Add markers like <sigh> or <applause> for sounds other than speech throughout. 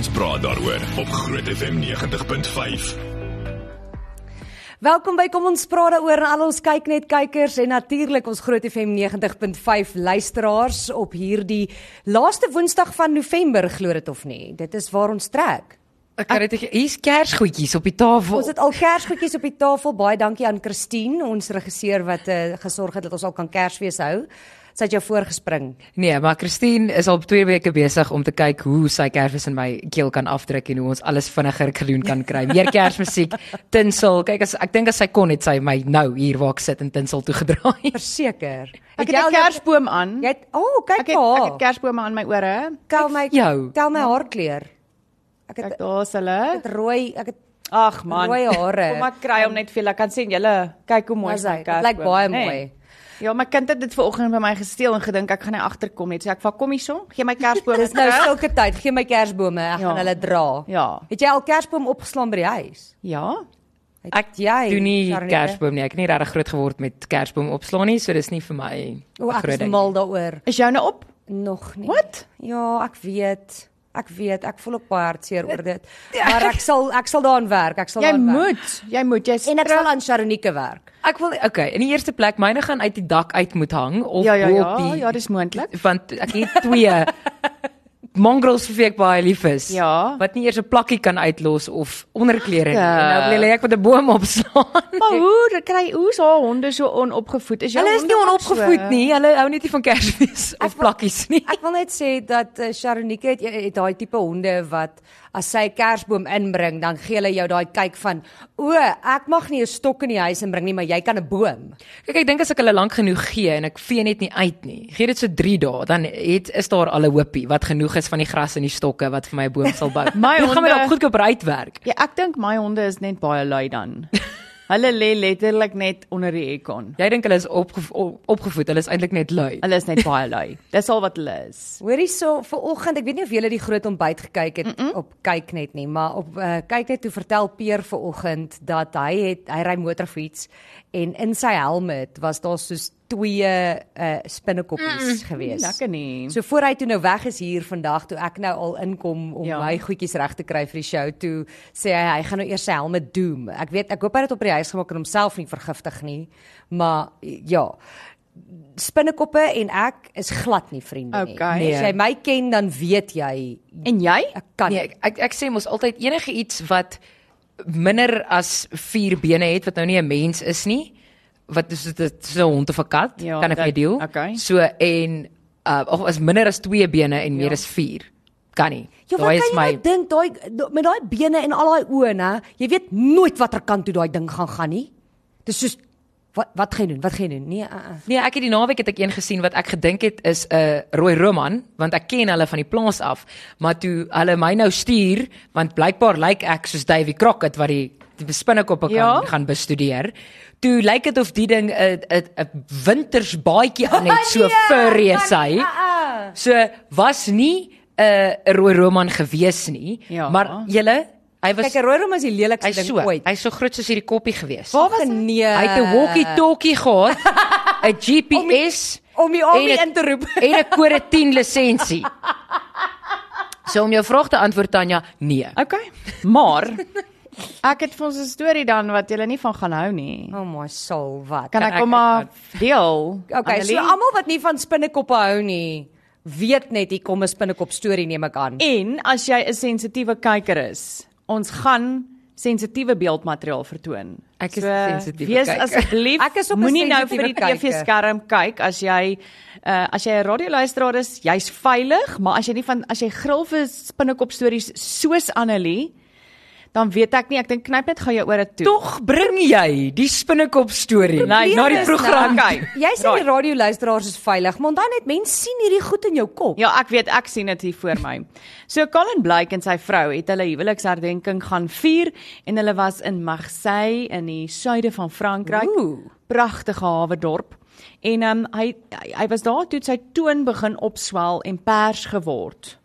ons praat daaroor op Groot FM 90.5. Welkom by Kom ons praat daaroor aan al ons kyk net kykers en natuurlik ons Groot FM 90.5 luisteraars op hierdie laaste Woensdag van November glo dit of nie. Dit is waar ons trek. Ek kry dit hier's kersgoedjies op die tafel. Ons het al kersgoedjies op die tafel. Baie dankie aan Christine, ons regisseur wat uh, gesorg het dat ons al kan Kersfees hou. Sy het jou voorgespring. Nee, maar Christine is al 2 weke besig om te kyk hoe sy Kersfees in my keel kan afdruk en hoe ons alles vinniger gedoen kan kry. Meer <laughs> Kersmusiek, tinsel. Kyk as ek dink as sy kon het sy my nou hier waar ek sit in tinsel toe gedraai. Verseker. Ek het 'n kersboom aan. Jy het O, oh, kyk Ek het ek haar. het kersbome aan my ore. Tel my jou. Tel my haarkleur. Ek het Kyk daar's hulle. ek het rooi, ek het Ag man. rooi hare. <laughs> Kom ek kry hom net vir julle. Ek kan sien julle kyk hoe mooi my hy. Dit lyk baie mooi. Ja, my kind het dit vanoggend by my gesteel en gedink ek gaan nie agterkom nie. So ek vat kom hierson, gee my kersboom. Dis nou sulke tyd. Gee my kersbome, ek Ja. gaan hulle dra. Ja. Het jy al kersboom opgeslaan by die huis? Ja. Het ek jy Doen nie Sharonette? kersboom nie. Ek het nie regtig groot geword met kersboom opslaan nie, so dis nie vir my O, ek is mal daaroor. Is jou nou op? Nog nie. Wat? Ja, ek weet. Ek weet, ek voel ook baie hartseer oor dit. <laughs> Maar ek sal ek sal daaraan werk. Ek sal Jy daaraan werk. moet. Jy moet. Jy's En ek sal aan Sharonike werk. Ek wil okay, in die eerste plek myne gaan uit die dak uit moet hang of Ja, ja, bo ja. op die Ja, dis moontlik. want ek het twee <laughs> mongrels vir wie ek baie lief is. Ja. Wat nie eers 'n plakkie kan uitlos of onderklere nie. Ja. En nou wil jy ek met 'n boom opslaan. <laughs> Maar hoe kry hoe's haar honde so onopgevoed? Is jou Hulle is nie ook so? onopgevoed nie. Hulle hou net nie van Kersfees of wil- plakkies nie. Ek wil net sê dat uh, Sharonike het het daai tipe honde wat as sy 'n kersboom inbring, dan gee hulle jou daai kyk van, "O, ek mag nie 'n stok in die huis inbring nie, maar jy kan 'n boom." Kyk, ek dink as ek hulle lank genoeg gee en ek vee net nie uit nie. Gee dit so 3 dae, dan het is daar al 'n hoopie wat genoeg is van die gras en die stokke wat vir my 'n boom sal bou. <laughs> My Dit gaan my honde- dalk goedkoop uitwerk. Ja, ek dink my honde is net baie lui dan. <laughs> Hulle lê letterlik net onder die aircon. Jy dink hulle is opge op, opgevoed, hulle is eintlik net lui. Hulle is net baie lui. <laughs> Dis al wat hulle is. Hoorie so vir oggend, ek weet nie of julle die groot ontbyt gekyk het mm -mm. op kyk net nie, maar op uh, kyk net toe vertel Peer vir oggend dat hy het hy ry motorfiets en in sy helmet was daar soos twee uh, spinnekoppies mm, gewees. Lekker nie. So voor hy toe nou weg is hier vandag toe ek nou al inkom om ja. My goedjies reg te kry vir die show toe sê hy hy gaan nou eers sy helmet doom. Ek weet ek hoop hy het dit op die huis gemaak en homself nie vergiftig nie. Maar ja, spinnekoppe en ek is glad nie vriende nie. Okay. Nee. As jy my ken dan weet jy En jy? ek kan Nee, ek, ek ek sê mos altyd enige iets wat minder as 4 bene het wat nou nie 'n mens is nie, wat is dit so 'n hond of 'n kat, Ja, kan ek mee deel. okay. So en uh of as minder as 2 bene en meer Ja. as 4 kan nie. Ja, wat Daai is my nou dink daai met daai bene en al daai oë, né? Jy weet nooit watter kant toe daai ding gaan gaan nie. Dis soos wat wat gaan doen? Wat gaan doen? Nee, uh, uh. Nee, ek het die naweek het ek een gesien wat ek gedink het is 'n uh, rooi roman, want ek ken hulle van die plaas af, maar toe hulle my nou stuur, want blykbaar lyk ek soos Davy Crockett wat die die spinnekoppe kan Ja? gaan bestudeer. Toe lyk dit of die ding 'n 'n 'n winters baadjie aan het, so Nee, <laughs> furry is hy. Uh, uh. So was nie 'n uh, rooi roman gewees nie, Ja. maar julle hy was Kyk, 'n rooi rom is die lelikste hy ding so, ooit. hy's so groot soos hierdie koppie gewees. Waar was nee? Hy het 'n walkie-talkie gehad, <laughs> 'n GPS om die army en 'n- in te roep. en 'n kode 10 lisensie. So om jou vraag te antwoord Tanya, nee. Okay. Maar <laughs> ek het vir ons 'n storie dan wat julle nie van gaan hou nie. Oh my soul, wat? Kan ek hom maar deel? Okay, so Annelie? almal wat nie van spinnekoppe hou nie, weet net hier kom 'n spinnekop storie neem ek aan. En as jy 'n sensitiewe kyker is, ons gaan sensitiewe beeldmateriaal vertoon. Ek is 'n sensitiewe Wees asseblief Ek is moenie nou vir die. TV-skerm kyk as jy uh, as jy 'n radioluisteraar is, jy's veilig, maar as jy nie van as jy gril vir spinnekop stories soos Annelie, dan weet ek nie, ek dink knyp net gou jou ore toe. Tog bring jy die spinnekop storie na Nee, na die program. nou, kyk. <laughs> Jy sê die radioluisteraars is veilig, maar dan net mense sien hierdie goed in jou kop. Ja, ek weet, ek sien dit hier voor my. So Colin Blake en sy vrou het hulle huweliksherdenking gaan vier en hulle was in Marseille in die suide van Frankryk. Pragtige hawe dorp. En um, hy hy hy was daar toe sy toon begin opswel en pers geword.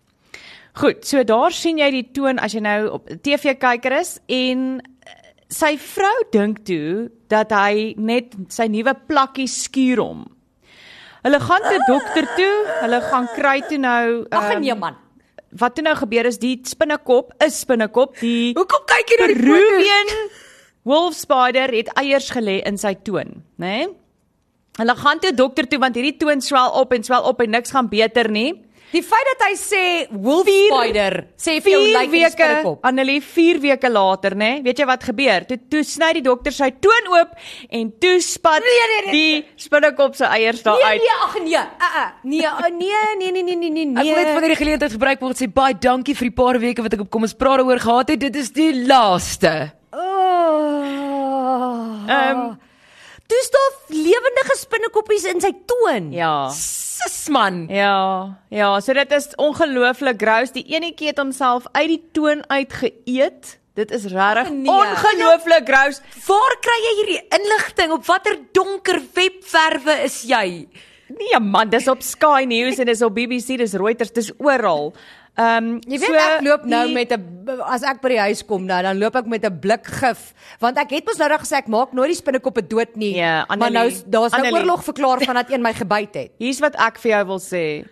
Goed, so daar sien jy die toon as jy nou op TV kyker is en eh, sy vrou dink toe dat hy net sy nuwe plakkie skuur hom. Hulle gaan toe dokter toe, hulle gaan kry toe nou Ag ehm, nee man. wat toe nou gebeur is die spinnekop, is spinnekop, die Hoekom kyk jy na die? Peruvian wolf spider het eiers gelê in sy toon, né? Nee? Hulle gaan toe dokter toe want hierdie toon swel op en swel op en niks gaan beter nie. Die feit dat hy sê wolf spider sê vir jou 4 lyk like weke spinnekop. Annelie 4 weke later, nê? Nee? Weet jy wat gebeur? Toe toe sny die dokter sy toon oop en toe spat Nee, nee, nee, die spinnekop se eiers daar Nee uit. nee, ag nee. Uh, uh, nee, uh, nee, nee, nee, nee, nee, nee, nee. Ek wil net van hierdie geleentheid gebruik maak om te sê baie dankie vir die paar weke wat ek op kom ons praat daaroor gehad het. Dit is die laaste. Oh. Ehm, Dis daar lewendige spinnekoppies in sy toon. Ja. Sis man. Ja, ja, so dit is ongelooflik gross. Die enetjie het homself uit die toon uitgeëet. Dit is regtig Nee. ongelooflik gross. Waar kry jy hierdie inligting? Op watter donker webwerwe is jy? Nee man, dis op Sky News en dis op BBC, dis Reuters, dis oral. Ehm um, Jy weet so, ek loop nou met 'n as ek by die huis kom nou, dan loop ek met 'n blik gif, want ek het mos nou net gesê ek maak nooit die spinnekoppe dood nie. Ja, maar nou Annelie, daar's nou Annelie. oorlog verklaar <laughs> van dat een my gebyt het. Hier's wat ek vir jou wil sê.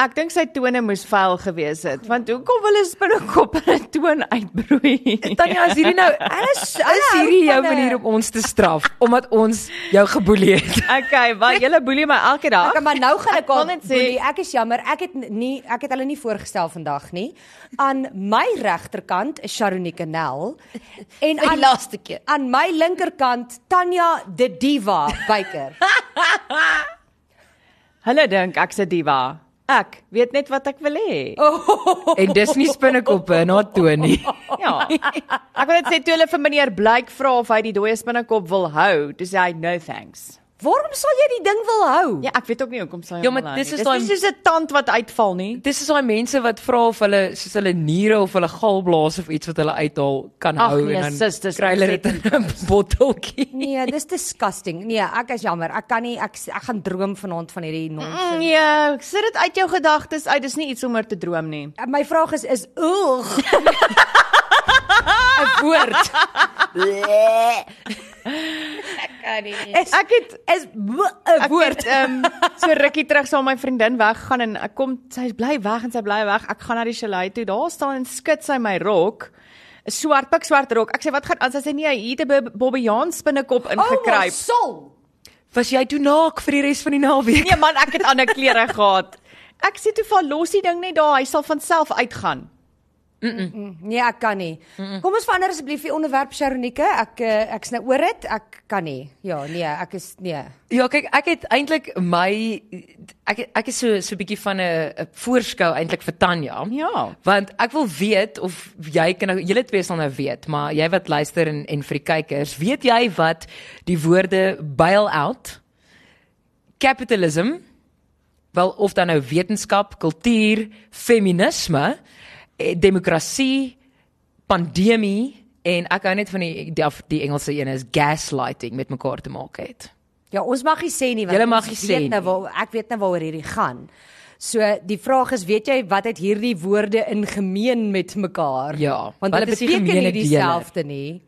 Ek dink sy tone moes vuil gewees het, want hoekom wil 'n spinnekop in 'n toon uitbroei? <laughs> Tanya, is hierdie nou is, is hou hierdie jou manier om ons te straf omdat ons jou geboelie het? <laughs> Okay, want julle boelie my elke dag. Ek maar nou gaan ek al boelie, ek is jammer, ek het nie ek het hulle nie voorgestel vandag nie. Aan my regterkant is Sharonike Nel en die aan laaste keer. aan my linkerkant Tanya the Diva Beyker. <laughs> Hulle dink ek's 'n diva. Ek weet net wat ek wil hê. Oh. En dis nie spinnekoppe na Tony. Ja. Ek wil net sê toe hulle vir meneer Blyk vra of hy die dooie spinnekop wil hou, dis hy no thanks. Waarom sal jy die ding wil hou? Ja, ek weet ook nie hoekom sy hom Ja, maar wil hou dis nie. is dis daai- nie soos 'n tand wat uitval nie. Dis is daai mense wat vra of hulle soos hulle niere of hulle galblaas of iets wat hulle uithaal kan Ag, hou nee, en dan sis, dis kry hulle dit in 'n botteltjie. Nee, dis disgusting. Nee, ek is jammer. Ek kan nie ek ek gaan droom vanaand van hierdie Mm, nonsens. ja, sit dit uit jou gedagtes uit. Dis nie iets om oor te droom nie. My vraag is is oeg <laughs> 'n woord. kan nie. Is Ek het is 'n Ek woord. ehm um, so rukkie terug met my vriendin weggaan en ek kom sy bly weg en sy bly weg. Ek gaan na die chalet toe. Daar staan en skud sy my rok. 'n Swart pik swart rok. Ek sê wat gaan aan? Sy sê nee, hier het 'n bobbejaan spinnekop Oh, ingekruip. soul. Was jy toe naak vir die res van die naweek? nee man, ek het ander klere gehad. Ek sê toe val los die ding net daar. Hy sal van self uitgaan. Nee, ek kan nie. Kom ons verander asseblief die onderwerp Sharonike. Ek eh, ek's nou oor dit. Ek kan nie. Ja, nee, ek is nee. Ja, kyk, ek het eintlik my ek ek is so so 'n bietjie van 'n 'n voorskou eintlik vir Tanya. Ja. Want ek wil weet of jy kan nou julle twee sal nou weet, maar jy wat luister en en vir die kykers, weet jy wat die woorde bail-out, capitalism, wel of dan nou wetenskap, kultuur, feminisme, demokrasie, pandemie en ek hou net van die die, die Engelse een is gaslighting met mekaar te maak het. Ja, ons mag nie sê nie want Julle mag nie sê weet nou nie. waar ek weet nou waaroor hierdie gaan. So die vraag is, weet jy wat het hierdie woorde in gemeen met mekaar? Ja, want wat hulle is die beteken nie dieselfde nie.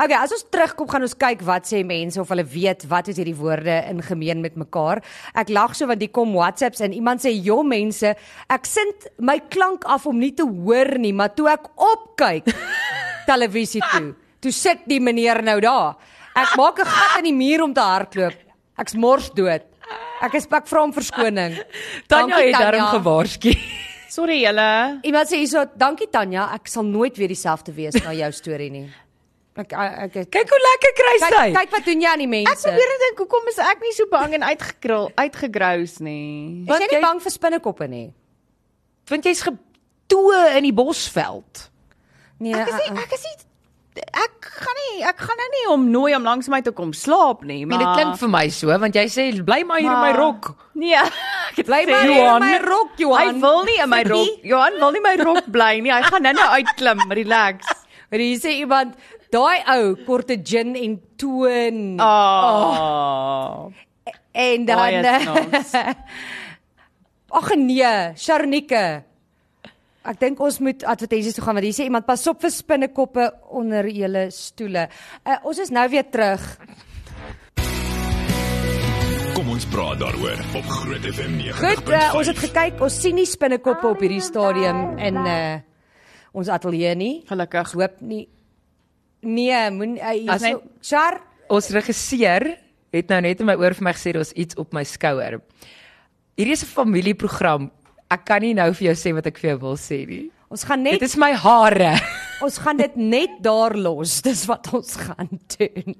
Okay, as ons terugkom gaan ons kyk wat sê mense of hulle weet wat het hierdie woorde in gemeen met mekaar. Ek lag so want hier kom WhatsApps en iemand sê, "Jo mense, ek sint my klank af om nie te hoor nie, maar toe ek opkyk <laughs> televisie toe, toe sit die meneer nou daar. Ek maak 'n gat in die muur om te hardloop. Ek's mors dood. Ek is ek vra om verskoning. <laughs> Tanya Dankie, het daarom Tanya. gewaarsku. Sorry julle. Iemand sê hierso, "Dankie Tanya, ek sal nooit weer dieselfde wees na jou storie nie." <laughs> Ek ek, ek Kyk hoe lekker kry sy. kyk, kyk wat doen jy aan die mense. Ek probeer dink hoekom is ek nie so bang en uitgekrul, uitgegrous nie. Is jy nie jy- bang vir spinnekoppe nie? want jy's getoe in die bosveld. Nee, Ek is nie, uh, uh. ek is nie ek gaan nie ek gaan nou nie hom nooi om langs my te kom slaap nie, Maar maar dit klink vir my so want jy sê bly maar hier in my Maar- rok. Nee, <laughs> ek Bly maar hier in my rok, Johan. Hy wil nie in my rok. Johan wil nie my rok bly nie. Hy gaan nou-nou uitklim, relax. Maar hier sê iemand, daai ou korte gin en toon Oh. en dan eh. <laughs> Ag nee, Sharnike. Ek dink ons moet advertensies toe gaan want hier sê iemand pas op vir spinnekoppe onder julle stoele. Uh, ons is nou weer terug. Kom ons praat daaroor op Groot FM 90.5. Goed, uh, ons het gekyk, ons sien nie spinnekoppe op hierdie stadium in uh ons ateljee nie. Gelukkig. Hoop nie Nee, moen uh, As so, net- Char, Ons regisseur het nou net in my oor vir my gesê daar's iets op my skouer. Hierdie is 'n familieprogram. Ek kan nie nou vir jou sê wat ek vir jou wil sê nie. ons gaan Dit net is my hare. <laughs> ons gaan dit net daar los. Dis wat ons gaan doen.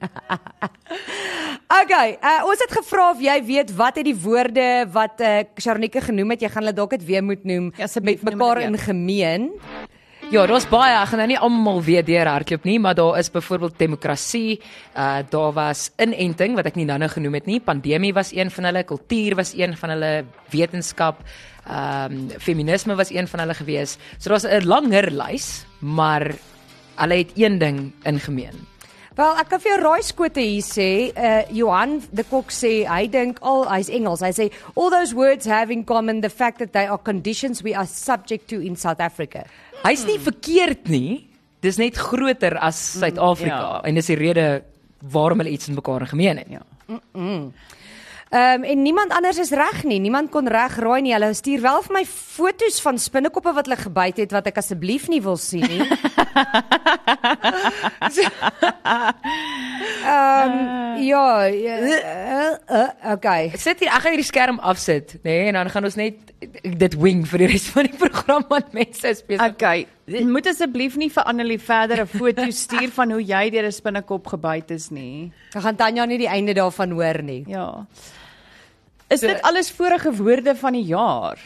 <laughs> okay, uh, ons het gevra of jy weet wat het die woorde wat uh, Sharonike genoem het, jy gaan hulle dalk dit weer moet noem Ja, met mekaar dit in gemeen. Ja, daar's baie. Ek gaan nou nie almal weer deurhardloop nie, maar daar is byvoorbeeld demokrasie, uh daar was inenting wat ek nie nou-nou genoem het nie. Pandemie was een van hulle, kultuur was een van hulle, wetenskap, ehm um, feminisme was een van hulle gewees. So daar's 'n langer lys, maar hulle het een ding in gemeen. Wel, ek kan vir jou raaiskote hier sê, uh Johan de Kok sê hy dink al hy's Engels. Hy sê all those words have in common the fact that they are conditions we are subject to in South Africa. Hy's nie verkeerd nie. Dis net groter as Suid-Afrika ja. en dis die rede waarom hulle iets in mekaar in gemeen het. Ja. Ehm um, en niemand anders is reg nie. Niemand kon reg raai nie. Hulle stuur wel vir my foto's van spinnekoppe wat hulle gebyt het wat ek asseblief nie wil sien nie. <laughs> Ehm um, ja, uh, uh, okay. Ek sit hier, ek gaan hierdie skerm afsit, nê, nee, en dan gaan ons net dit wing vir die res van die <laughs> program want mense is besig. Okay. Moet asseblief nie vir Annelie verder 'n foto stuur van hoe jy deur 'n spinnekop gebyt is nie. Ek gaan Tanya nie die einde daarvan hoor nie. Ja. Is dit alles vorige woorde van die jaar?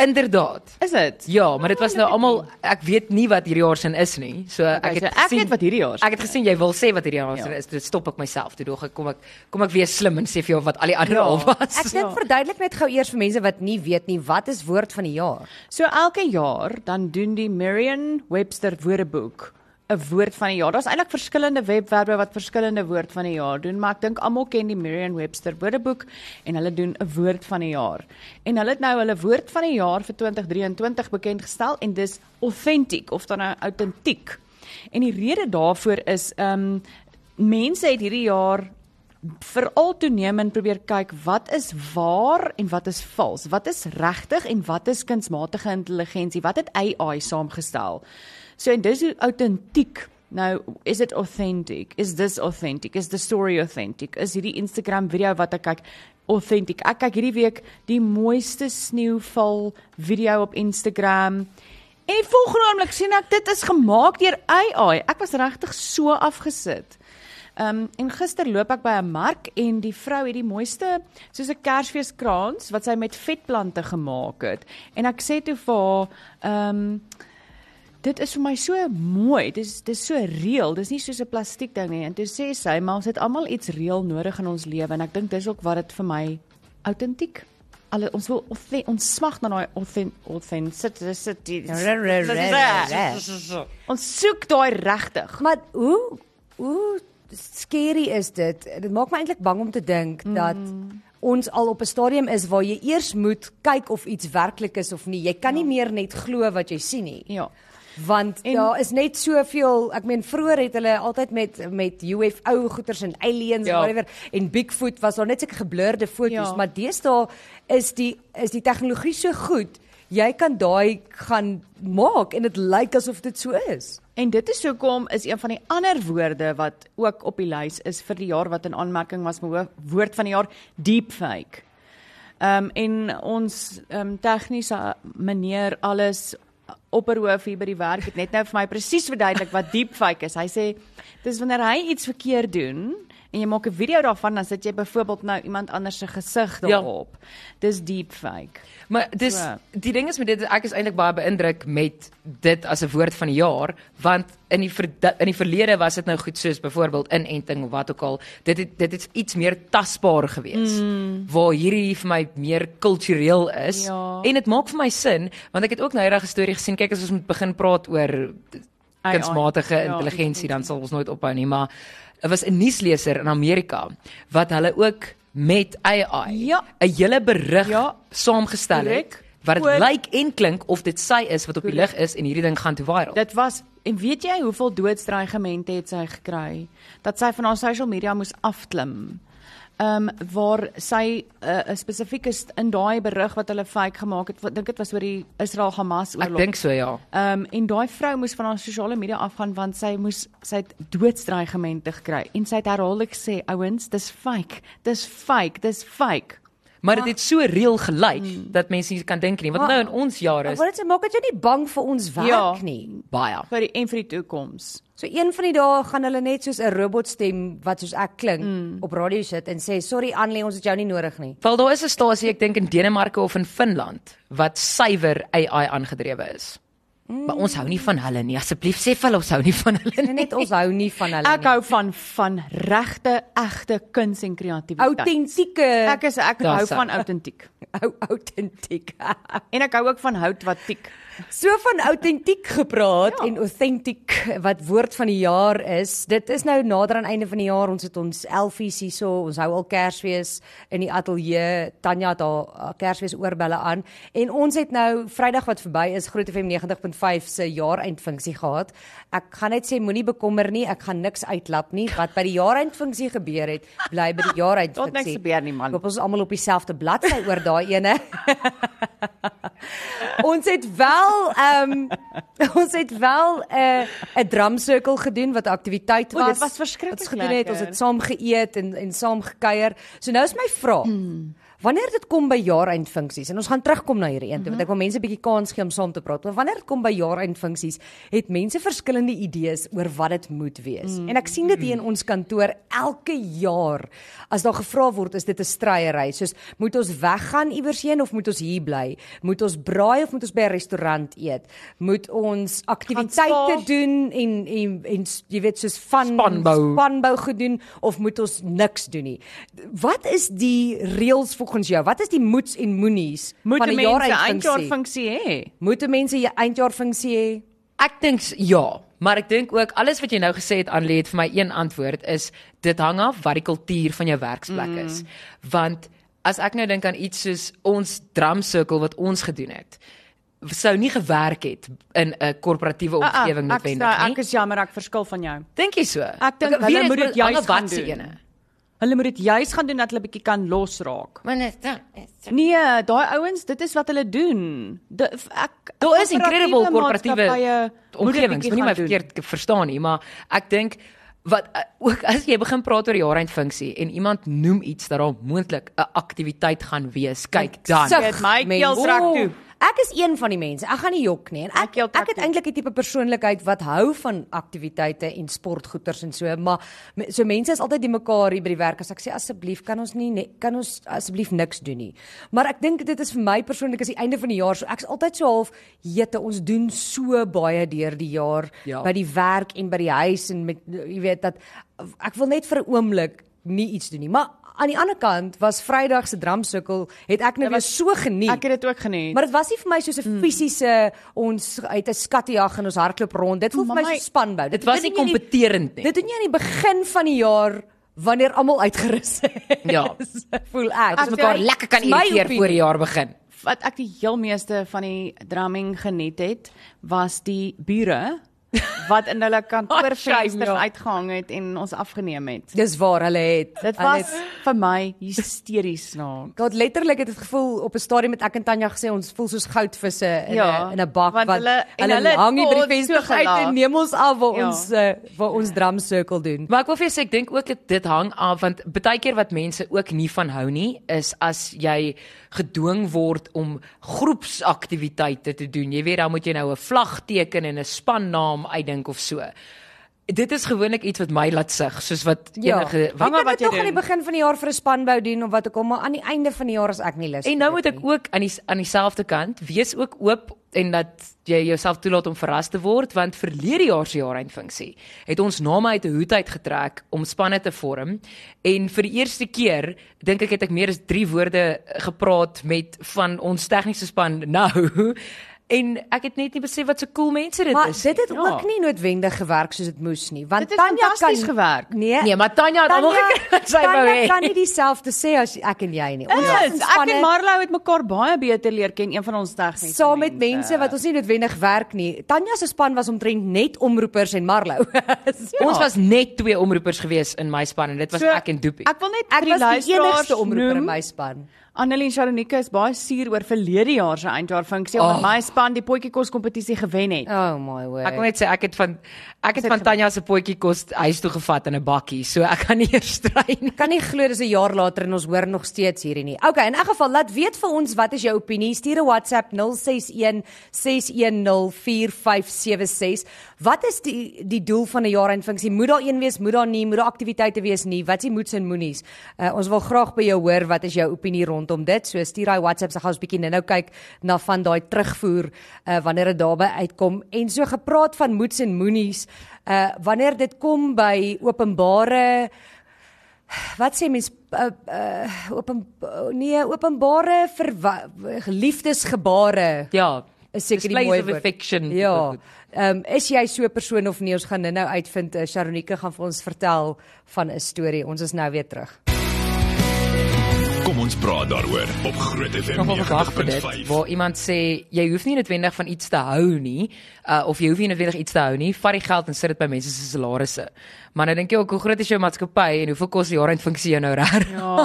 Inderdaad. Is dit? Ja, maar dit was nou almal ek weet nie wat hierdie jaar sin is nie. So Okay, ek het so ek gesien, weet wat hierdie jaar sin Ek het gesien jy wil sê wat hierdie jaar sin Ja. is. Dit stop ek myself toe dog ek kom ek kom ek weer slim en sê vir jou wat al die ander Ja. al was. Ek dink verduidelik net gou eers vir mense wat nie weet nie, wat is woord van die jaar? So elke jaar dan doen die Merriam-Webster Woordeboek 'n woord van die jaar. Daar's eintlik verskillende webwerwe wat verskillende woord van die jaar doen, maar ek dink almal ken die Merriam-Webster Woordeboek en hulle doen 'n woord van die jaar. En hulle het nou hulle woord van die jaar vir 2023 bekend gestel en dis authentic of dan nou autentiek. En die rede daarvoor is ehm um, mense het hierdie jaar veral toenemend probeer kyk wat is waar en wat is vals. Wat is regtig en wat is kunsmatige intelligensie? Wat het AI saamgestel? So en dis hoe autentiek. Nou, is it authentic? Is this authentic? Is the story authentic? Is hierdie Instagram video wat ek kyk authentic? Ek kyk hierdie week die mooiste sneeuval video op Instagram. En die volgende oomblik sien ek dit is gemaak deur AI. Ek was regtig so afgesit. Ehm um, en gister loop ek by 'n mark en die vrou het die mooiste soos 'n Kersfeeskrans wat sy met vetplante gemaak het. En ek sê toe vir haar, ehm um, dit is vir my so mooi. Dis dis so reëel. Dis nie soos 'n plastiek ding nie. En toe sê sy, maar ons het almal iets reëel nodig in ons lewe en ek dink dis ook wat dit vir my autentiek. Alle ons wil ons smag na daai authen- authenticity. Ons soek daai regtig. Maar hoe hoe scary is dit? Dit maak my eintlik bang om te dink mm. dat ons al op 'n stadium is waar jy eers moet kyk of iets werklik is of nie. Jy kan ja. nie meer net glo wat jy sien nie. Ja. Want en, daar is net soveel, ek meen vroeër het hulle altyd met met UFO goeters en aliens Ja. whatever en Bigfoot was daar net sulke geblurde foto's, Ja. maar deesdae is die is die tegnologie so goed. Jy kan daai gaan maak en dit lyk asof dit so is. En dit is hoekom is een van die ander woorde wat ook op die lys is vir die jaar wat in aanmerking was met woord van die jaar deepfake. Ehm um, en ons ehm um, tegniese meneer alles opperhoof hier by die werk het net nou vir my presies verduidelik wat deepfake is. Hy sê dis wanneer hy iets verkeerd doen en jy maak 'n video daarvan dan sit jy byvoorbeeld nou iemand anders se gesig Ja. daarop. Dis deepfake. Maar dis So. die ding is met dit ek is eintlik baie beïndruk met dit as 'n woord van die jaar want in die ver, in die verlede was dit nou goed soos byvoorbeeld inenting of wat ook al dit het dit het iets meer tasbaar gewees mm. waar hierdie vir my meer kultureel is Ja. en dit maak vir my sin want ek het ook nou eendag 'n storie gesien kyk as ons moet begin praat oor kunsmatige Ja, intelligensie dan sal ons nooit ophou nie maar was 'n nuusleser in Amerika wat hulle ook met AI Ja. 'n hele berig Ja. saamgestel het Korrek. wat dit lyk en klink of dit sy is wat op die lig is en hierdie ding gaan toe viral. Dit was en weet jy hoeveel doodsdreigemente het sy gekry dat sy van haar social media moes afklim. Ehm um, waar sy eh, 'n uh, spesifieke in daai berig wat hulle fake gemaak het, wat- dink dit was oor die Israel-Hamas Ek oorlog. dink so ja. Ehm um, en daai vrou moes van haar sosiale media afgaan want sy moes sy het doodsdreigemente gekry en sy het herhaaldelik gesê ouens dis fake dis fake dis fake Maar dit het so reël gelyk dat mense nie kan dink nie. Want nou in ons jare is wil net sê maak dit jou nie bang vir ons werk Ja. nie. baie. vir die en vir die toekoms. So een van die dae gaan hulle net soos 'n robotstem wat soos ek klink mm. op radio sit en sê sorry Anlie, ons het jou nie nodig nie. Wel daar is 'n stasie ek dink in Denemarke of in Finland wat suiwer AI aangedrewe is. Mm. Maar ons hou nie van hulle nie. Asseblief sê vir hulle ons hou nie van hulle nie. Net ons hou nie van hulle Ek nie. hou van van regte egte kuns en kreatiwiteit. Autentieke Ek is ek Daar's hou van autentiek. <laughs> ou autentiek. En ek hou ook van hout wat tiek. So van autentiek gepraat ja. en authentic wat woord van die jaar is. Dit is nou nader aan einde van die jaar. Ons het ons elfies hierso. Ons hou al Kersfees in die ateljee. Tanya het haar Kersfees oorbelle aan en ons het nou Vrydag wat verby is Groot FM 90.5 se jaareindfunksie gehad. Ek gaan net sê moenie bekommer nie. Ek gaan niks uitlap nie. Wat by die jaareindfunksie gebeur het, bly by die jaareindfunksie. Tot niks gebeur nie, man. Hoop ons is almal op dieselfde bladsy oor daai ene. <laughs> ons het wel ehm um, <laughs> ons het wel 'n uh, 'n drumsirkel gedoen wat 'n aktiwiteit O, was. dit was verskriklik ons gedoen het, ons lekker. het saam geëet en en saam gekuier. So nou is my vraag. Hmm. Wanneer dit kom by jaareindfunksies en ons gaan terugkom na hierdie een toe want ek wil mense 'n bietjie kans gee om saam te praat. Maar wanneer dit kom by jaareindfunksies, het mense verskillende idees oor wat dit moet wees. En ek sien dit hier in ons kantoor elke jaar as daar gevra word is dit 'n stryery. Soos moet ons weggaan iewers heen of moet ons hier bly? Moet ons braai of moet ons by 'n restaurant eet? Moet ons aktiwiteite doen en en en jy weet soos van Spanbou. spanbou gedoen of moet ons niks doen nie. Wat is die reëls volgens jou? Wat is die moets en moenies Moet van 'n mense jaareindfunksie? eindjaarfunksie hê? Moet mense 'n eindjaarfunksie hê? Ek dink ja, maar ek dink ook alles wat jy nou gesê het Anlie het vir my een antwoord is dit hang af wat die kultuur van jou werksplek mm. is. Want as ek nou dink aan iets soos ons drumsirkel wat ons gedoen het, sou nie gewerk het in 'n korporatiewe Ah, ah, omgewing ek, noodwendig sta- nie. ek is jammer ek verskil van jou. Dink jy so? Ek dink hulle moet dit hang juis af gaan wat se doen. ene? Hulle moet dit juis gaan doen dat hulle bietjie kan losraak. Maar net dan. Nee, daai ouens, dit is wat hulle doen. De, ek Daar is incredible korporatiewe dit omgewings, moenie my gaan doen. verkeerd verstaan nie, maar ek dink wat uh, ook as jy begin praat oor jaareindfunksie en iemand noem iets dat daar moontlik 'n aktiwiteit gaan wees, kyk dan. Het my keel trek toe. Ek is een van die mense. Ek gaan nie jok nie. En ek trek ek het eintlik 'n tipe persoonlikheid wat hou van aktiwiteite en sportgoeders en so, maar so mense is altyd die mekaar hier by die werk as ek sê asseblief kan ons nie kan ons asseblief niks doen nie. Maar ek dink dit is vir my persoonlik is die einde van die jaar so ek's altyd so half jete ons doen so baie deur die jaar Ja. by die werk en by die huis en met jy weet dat ek wil net vir 'n oomblik nie iets doen nie. Maar aan die ander kant was Vrydag se drumsirkel het ek nou Dit weer so geniet. Ek het dit ook geniet. Maar dit was nie vir my soos 'n Hmm. fisiese ons uit 'n skattejag en ons hardloop rond. Dit voel vir my so spanbou. Dit was nie jy kompeterend nie. Dit doen jy aan die begin van die jaar wanneer almal uitgerus is. Ja. <laughs> voel ek. Ons Ek mekaar sê- lekker kan irriteer voor die jaar begin. wat ek die heel meeste van die drumming geniet het, was die bure wat in hulle kantoorvensters <laughs> ja. uitgehang het en ons afgeneem het. Dis waar hulle het. Dit was het- vir my hysteries snaaks. Het letterlik het dit gevoel op 'n stadium met ek en Tanya gesê ons voel soos goudvisse in 'n Ja, in 'n bak wat hulle- en hulle hulle hang nie by die God venster so uit en neem ons af waar Ja. ons uh, waar ons drumsirkel doen. Maar ek wil vir jou sê ek dink ook dit, dit hang af want baie keer wat mense ook nie van hou nie is as jy gedwing word om groepsaktiwiteite te doen. Jy weet dan moet jy nou 'n vlag teken en 'n spannaam uitdink of so. Dit is gewoonlik iets wat my laat sug, soos wat Ja, enige ek Hang af het wat dit jy nog aan die doen. begin van die jaar vir 'n spanbou doen of wat ook al, maar aan die einde van die jaar is ek nie lus. En vir nou moet ek nie. ook aan die aan dieselfde kant wees ook oop en dat jy jouself toelaat om verras te word want verlede jaar se jaareindfunksie het ons name uit 'n hoed uitgetrek om spanne te vorm en vir die eerste keer dink ek het ek meer as 3 woorde gepraat met van ons tegniese span <laughs> nou en ek het net nie besef wat so cool mense dit Maar is. dit het Ja. ook nie noodwendig gewerk soos dit moes nie, want Tanya kan gewerk. Nee. Nee, maar Tanya het almal gekry wat sy wou Tanya hê. kan nie dieselfde sê as ek en jy nie. Ons in Yes, ek en Marlou het mekaar baie beter leer ken, een van ons tegniese saam met mense wat ons nie noodwendig werk nie. Tanya se span was omtrent net omroepers en Marlou. <laughs> Ja. Ons was net twee omroepers gewees in my span en dit was So, ek en Doopie. Ek wil net ek was die enigste omroeper in noem, my span. Annelie en Sharonika is baie suur oor verlede jaar se eindjaarfunksie Oh. omdat my span die potjie kos kompetisie gewen het. Oh my word. Ek wil net sê ek het van ek het van Tanya se potjie kos huis toe gevat in 'n bakkie, so ek kan nie <laughs> eers stry nie. kan nie glo dis 'n jaar later en ons hoor nog steeds hierdie nie. Okay, in elk geval laat weet vir ons wat is jou opinie. Stuur 'n WhatsApp 061 6104576. Wat is die die doel van 'n jaareindfunksie? Moet daar een wees, moet daar nie, moet daar aktiwiteite wees nie? Wat is die moets en moenies? Uh, ons wil graag by jou hoor wat is jou opinie rondom dit. So stuur daai WhatsApp, se gaan ons bietjie nou-nou kyk na van daai terugvoer uh, wanneer dit daarby uitkom. En so gepraat van moets en moenies, uh wanneer dit kom by openbare wat sê mens uh, uh, open nee openbare liefdesgebare Ja, is seker die mooi woord. affection. Ja. Ehm um, is jy so 'n persoon of nie? Ons gaan nou-nou uitvind. Uh, Sharonika gaan vir ons vertel van 'n storie. Ons is nou weer terug. Kom ons praat daaroor op Groot FM Nogal gewag vir dit 90.5. waar iemand sê jy hoef nie noodwendig van iets te hou nie, uh, of jy hoef nie noodwendig iets te hou nie. Vat die geld en sit dit by mense se salarisse. Maar nou dink jy ook hoe groot is jou maatskappy en hoeveel kos die jaareindfunksie jou nou reg? Ja.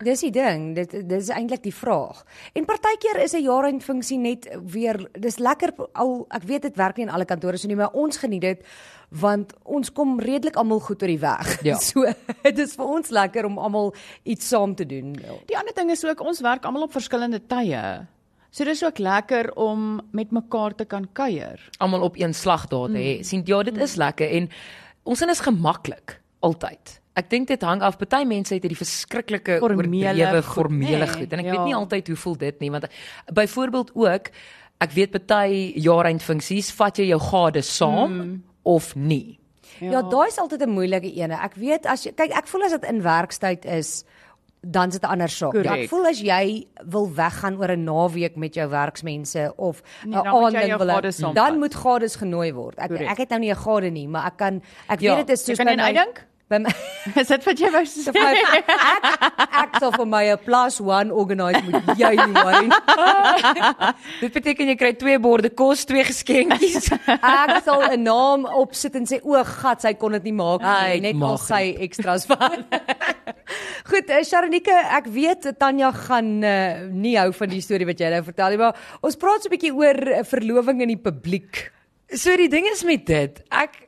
Dis die ding, dit dis eintlik die vraag. En partykeer is 'n jaareindfunksie net weer dis lekker al ek weet dit werk nie in alle kantore so nie, maar ons geniet dit want ons kom redelik almal goed oor die weg. <laughs> Ja. So dit is vir ons lekker om almal iets saam te doen. Die ander ding is ook ons werk almal op verskillende tye. So dis ook lekker om met mekaar te kan kuier. Almal op een slag daar te hê. Sien ja, dit is lekker en ons sin is gemaklik altyd. Ek dink dit hang af. Party mense het hierdie verskriklike Formele oordrewe goed, formele nê? goed en ek Ja. weet nie altyd hoe voel dit nie want byvoorbeeld ook ek weet party jaareindfunksies vat jy jou gade saam Hmm. Of nie. Ja, ja daai is altyd 'n moeilike ene. Ek weet as jy kyk, ek voel as dit in werkstyd is, dan is dit 'n ander saak. Korrek. Ek voel as jy wil weggaan oor 'n naweek met jou werksmense of 'n Nee, jy aanding jou wil dan moet gades genooi word. Ek Korrek. ek het nou nie 'n gade nie, maar ek kan ek Ja, weet dit is jy soos kan een uitdink? By my <laughs> Is dit wat jy wou sê? ek ek sal vir my 'n plus 1 organise moet jy nie worry. <laughs> Dit beteken jy kry twee borde kos, twee geskenkies. <laughs> Ek sal 'n naam opsit en sê o, gat, sy kon dit nie maak nie, net al sy extras van. Goed, uh, Sharonike, ek weet Tanya gaan uh, nie hou van die storie wat jy nou vertel nie, maar ons praat so 'n bietjie oor uh, verloving in die publiek. so die ding is met dit, ek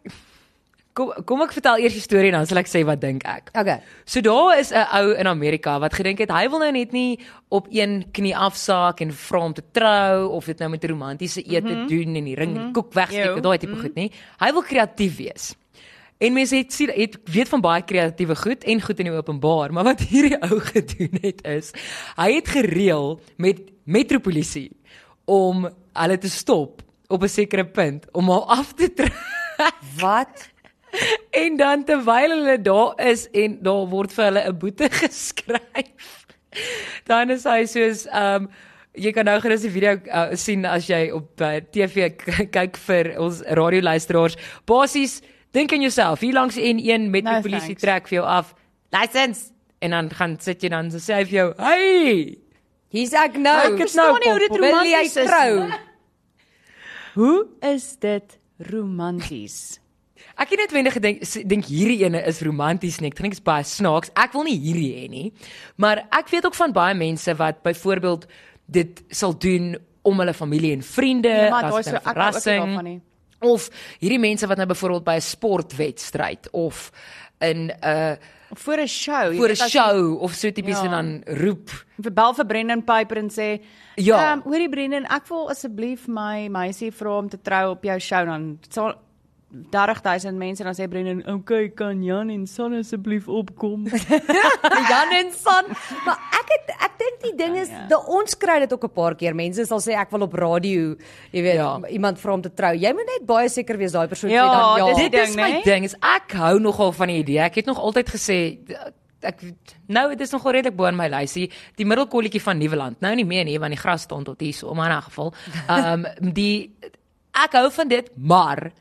kom kom ek vertel eers die storie en dan sal ek sê wat dink ek. Okay. So daar is 'n ou in Amerika wat gedink het hy wil nou net nie op een knie afsaak en vra om te trou of dit nou met 'n romantiese ete mm -hmm. doen en die ring mm -hmm. koek wegsteek en daai tipe mm -hmm. goed nie. Hy wil kreatief wees. En mense het sien het weet van baie kreatiewe goed en goed in die openbaar, maar wat hierdie ou <laughs> gedoen het is hy het gereël met metropolisie om hulle te stop op 'n sekere punt om haar af te trek. Wat? <laughs> En dan terwyl hulle daar is en daar word vir hulle 'n boete <laughs> geskryf. Dan is hy soos ehm um, jy kan nou gerus die video uh, sien as jy op uh, TV k- kyk vir ons radioluisteraars. Basies dink aan jouself. Hier langs die N1 met die No, polisie trek vir jou af. License. En dan gaan sit jy dan so sê hy vir jou, "Hey, Hier's ek nou. Ek is nou nie hoe dit romanties is trou? Hoe is dit romanties? Ek het net wendig gedink dink hierdie ene is romanties nie. Ek dink dit is baie snaaks. Ek wil nie hierdie hê nie. Maar ek weet ook van baie mense wat byvoorbeeld dit sal doen om hulle familie en vriende Ja, maar daai so ek hou ook daarvan nie. Of hierdie mense wat nou byvoorbeeld by 'n sportwedstryd of in 'n uh, Voor 'n show, voor 'n as jy- show of so tipies Ja. en dan roep vir bel vir Brendan Piper en sê Ja. ehm hoorie Brendan ek wil asseblief my meisie vra om te trou op jou show dan sal 30000 mense dan sê Brendan okay kan Jan en Son asseblief opkom <laughs> Jan en San. Maar ek het ek dink die ding is Ja, dat ons kry dit ook 'n paar keer. Mense sal sê ek wil op radio, jy weet, Ja. iemand vra om te trou. Jy moet net baie seker wees daai persoon Ja, sê dan ja. Dit is ding, my né? ding. Is ek hou nogal van die idee. Ek het nog altyd gesê ek nou dit is nogal redelik bo in my lysie. Die middelkolletjie van Nieuweland. Nou nie meer nie want die gras staan tot hier so, maar in 'n geval. <laughs> Ehm um, die ek hou van dit, maar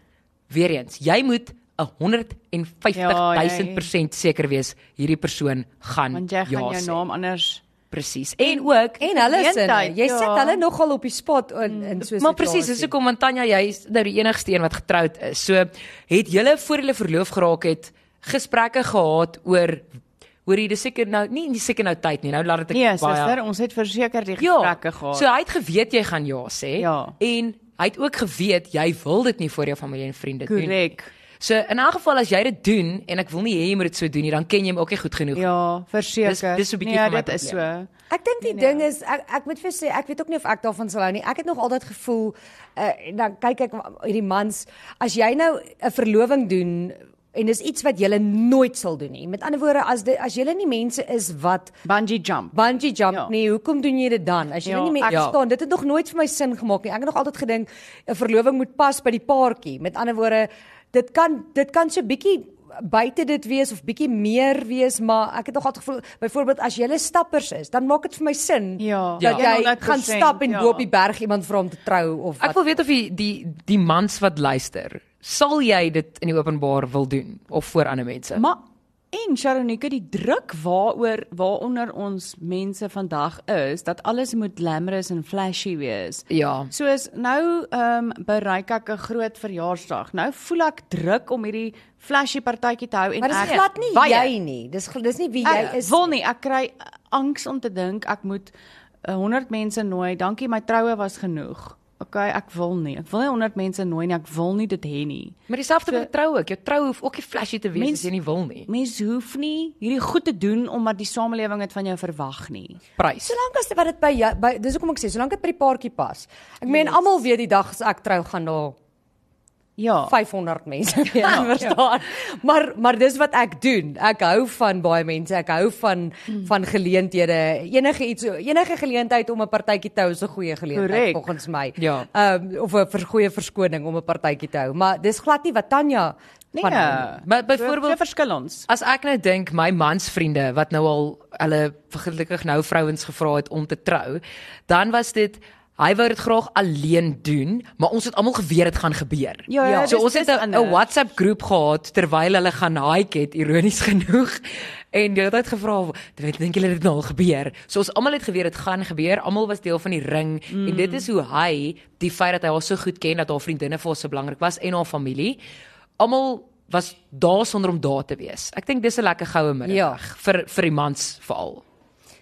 weer eens, jy moet 150.000% seker wees hierdie persoon gaan Want jy gaan ja jou sê. naam anders Presies. En ook En hulle sin. Geleentheid, Jy ja. sit hulle nogal op die spot in in so 'n Maar presies, dis hoekom want Tanya jy is nou die enigste een wat getroud is. So het julle voor julle verloof geraak het gesprekke gehad oor oor jy dis seker nou nie nie seker nou tyd nie. Nou laat dit ek Nee, suster, ons het verseker die Ja. gesprekke gehad. So hy het geweet jy gaan ja sê Ja. en hy het ook geweet jy wil dit nie vir jou familie en vriende doen. nie. Korrek. So in 'n geval as jy dit doen en ek wil nie hê jy moet dit so doen nie, dan ken jy hom ook nie goed genoeg. Ja, verseker. Dis- dis so 'n bietjie nee, van my dit is so. Ek dink die ding is ek ek moet vir sê ek weet ook nie of ek daarvan sal hou nie. Ek het nog altyd gevoel uh, dan kyk ek hierdie mans as jy nou 'n verloving doen en dis iets wat jy nooit sal doen nie. Met ander woorde as dit as jy nie mense is wat Bungee jump. bungee jump Ja. nie, hoekom doen jy dit dan? As jy Ja, nie meer ek- Ja. staan, dit het nog nooit vir my sin gemaak nie. Ek het nog altyd gedink 'n verloving moet pas by die paartjie. Met ander woorde, dit kan dit kan so bietjie buite dit wees of bietjie meer wees, maar ek het nog altyd gevoel byvoorbeeld as jy stappers is, dan maak dit vir my sin Ja. dat Ja, jy 100%, gaan stap en ja. bo op die berg iemand vra om te trou of Ek wat. wil weet of die die die mans wat luister, sal jy dit in die openbaar wil doen of voor ander mense? Maar en Sharonika, die druk waaroor waaronder ons mense vandag is, dat alles moet glamorous en flashy wees. ja. Soos nou ehm um, bereik ek 'n groot verjaarsdag. Nou voel ek druk om hierdie flashy partytjie te hou en Maar dis ek glad nie baie- jy nie. Dis dis nie wie jy Ek is. wil nie, ek kry angs om te dink ek moet uh, 100 mense nooi. Dankie, my troue was genoeg. Okay, ek wil nie. Ek wil nie 100 mense nooi nie. Ek wil nie dit hê nie. Maar dieselfde So- met trou ook. Jou trou hoef ook nie flashy te wees Mens- as jy nie wil nie. Mens hoef nie hierdie goed te doen omdat die samelewing dit van jou verwag nie. Prys. Solank as wat dit by jou by dis hoekom ek sê, solank dit by die paartjie pas. Ek meen almal weet die dag as ek trou gaan daar Ja. 500 mense <laughs> wees, verstaan. Maar maar dis wat ek doen. Ek hou van baie mense. Ek hou van van geleenthede. Enige iets enige geleentheid om 'n partytjie te hou is 'n goeie geleentheid Korrek. volgens my. Ja. Ehm of 'n vers- goeie verskoning om 'n partytjie te hou. Maar dis glad nie wat Tanya Nee. van nie. Maar byvoorbeeld verskil ons. As ek nou dink my mansvriende wat nou al hulle gelukkig nou vrouens gevra het om te trou, dan was dit hy wou dit graag alleen doen, maar ons het almal geweet dit gaan gebeur. Ja, ja, so dis- ons het 'n WhatsApp groep gehad terwyl hulle gaan hike het, ironies <laughs> genoeg. En jy het dit gevra, "Weet dink julle dit nou al gebeur?" So ons almal het geweet dit gaan gebeur. Almal was deel van die ring mm. en dit is hoe hy die feit dat hy haar so goed ken dat haar vriendinne vir haar so belangrik was en haar familie. Almal was daar sonder om daar te wees. Ek dink dis 'n lekker goue middag Ja. vir vir die mans veral.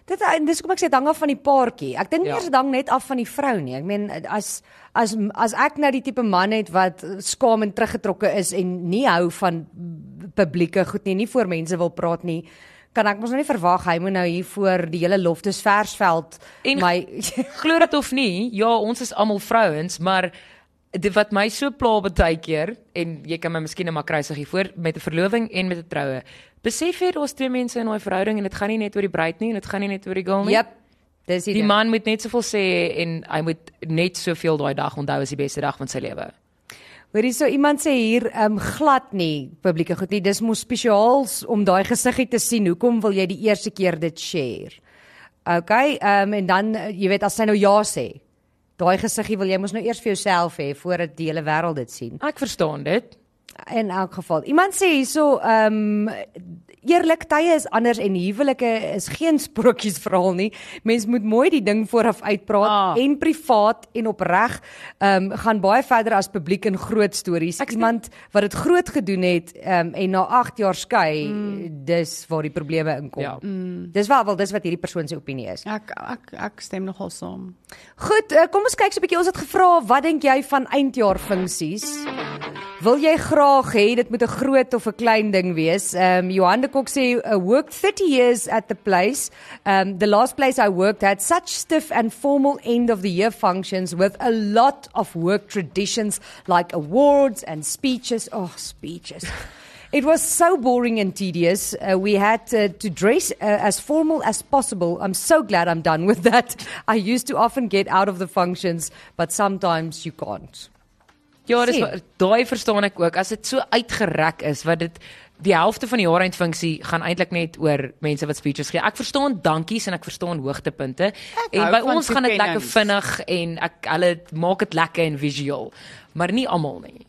Dit en dis hoekom ek sê dit hang af van die paartjie. Ek dink nie Ja. eers dit hang net af van die vrou nie. Ek meen as as as ek nou die tipe man het wat skaam en teruggetrokke is en nie hou van publieke goed nie, nie voor mense wil praat nie, kan ek mos nou nie verwag hy moet nou hier voor die hele Loftus Versveld En- my <laughs> Glo dit of nie, ja, ons is almal vrouens, maar dit wat my so pla baie keer en jy kan my miskien net maar kruisig hiervoor met 'n verloving en met 'n troue. Besef jy daar's twee mense in daai verhouding en dit gaan nie net oor die bruid nie en dit gaan nie net oor die girl nie. Jep. Dis die, Die ding. man moet net soveel sê en hy moet net soveel daai dag onthou as die beste dag van sy lewe. Hoorie so iemand sê hier ehm um, glad nie publieke goed nie. Dis mos spesiaal om daai gesiggie te sien. Hoekom wil jy die eerste keer dit share? Okay, ehm um, en dan eh, jy weet as sy nou ja sê. Daai gesiggie wil jy mos nou eers vir jouself hê voordat die hele wêreld dit sien. Ek verstaan dit. In elk geval. Iemand sê hierso ehm um, eerlik tye is anders en huwelike is geen sprokies verhaal nie. Mens moet mooi die ding vooraf uitpraat Ah. en privaat en opreg ehm um, gaan baie verder as publiek en groot stories. Ek Iemand wat dit groot gedoen het ehm um, en na 8 jaar skei, mm. dis waar die probleme inkom. Ja. Mm. Dis wel wel dis wat hierdie persoon se opinie is. Ek ek ek stem nogal saam. Goed, uh, kom ons kyk so 'n bietjie. Ons het gevra, wat dink jy van eindjaar funksies? Wil jy graag hê dit moet 'n groot of 'n klein ding wees? Ehm um, Johan de Kok sê worked 30 years at the place. Um the last place I worked had such stiff and formal end of the year functions with a lot of work traditions like awards and speeches. Oh, speeches. It was so boring and tedious. Uh, we had uh, to dress uh, as formal as possible. I'm so glad I'm done with that. <laughs> I used to often get out of the functions, but sometimes you can't. Ja, dis daai verstaan ek ook. As dit so uitgerek is wat dit die helfte van die jaareindfunksie gaan eintlik net oor mense wat speeches gee. Ek verstaan dankies en ek verstaan hoogtepunte. en hou by van ons gaan dit lekker vinnig en ek hulle maak dit lekker en visueel, maar nie almal nie.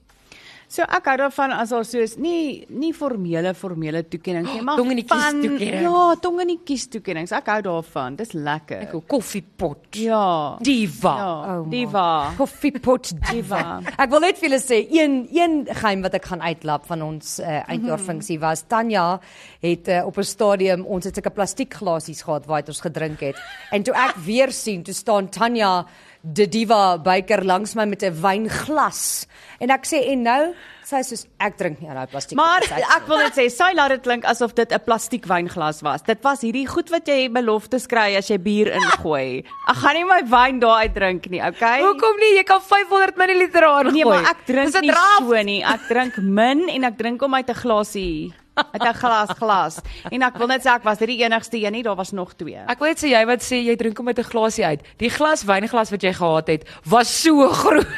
So ek hou daarvan as daar soos nie nie formele formele toekennings nie, <gasps> maar Tong in die kies van- toekennings. Ja, tong in die kies toekennings. Ek hou daarvan. Dis lekker. Ek 'n koffiepot. Ja. Diva. Ja, Oh, diva. Koffiepot Diva. Ek wil net vir julle sê een een geheim wat ek gaan uitlap van ons uh, eindjaarfunksie was Tanya het uh, op 'n stadium ons het sulke plastiekglasies gehad waar ons gedrink het. En toe ek weer sien, toe staan Tanya die diva byker langs my met 'n wynglas. En ek sê en nou sy soos ek drink nie aan daai plastiek. Maar uit ek wil net sê, sy laat dit klink asof dit 'n plastiek wynglas was. Dit was hierdie goed wat jy beloftes kry as jy bier ingooi. Ek gaan nie my wyn daar uit drink nie, okay? Hoekom nie? Jy kan 500 ml aangooi. Nee, maar ek drink nie draft. so nie. Ek drink min en ek drink hom uit 'n glasie. <laughs> Uit 'n glas glas. En ek wil net sê ek was nie die enigste een nie, daar was nog twee. Ek wil net sê jy wat sê jy drink hom met 'n glasie uit. Die glas wynglas wat jy gehad het, was so groot. <laughs>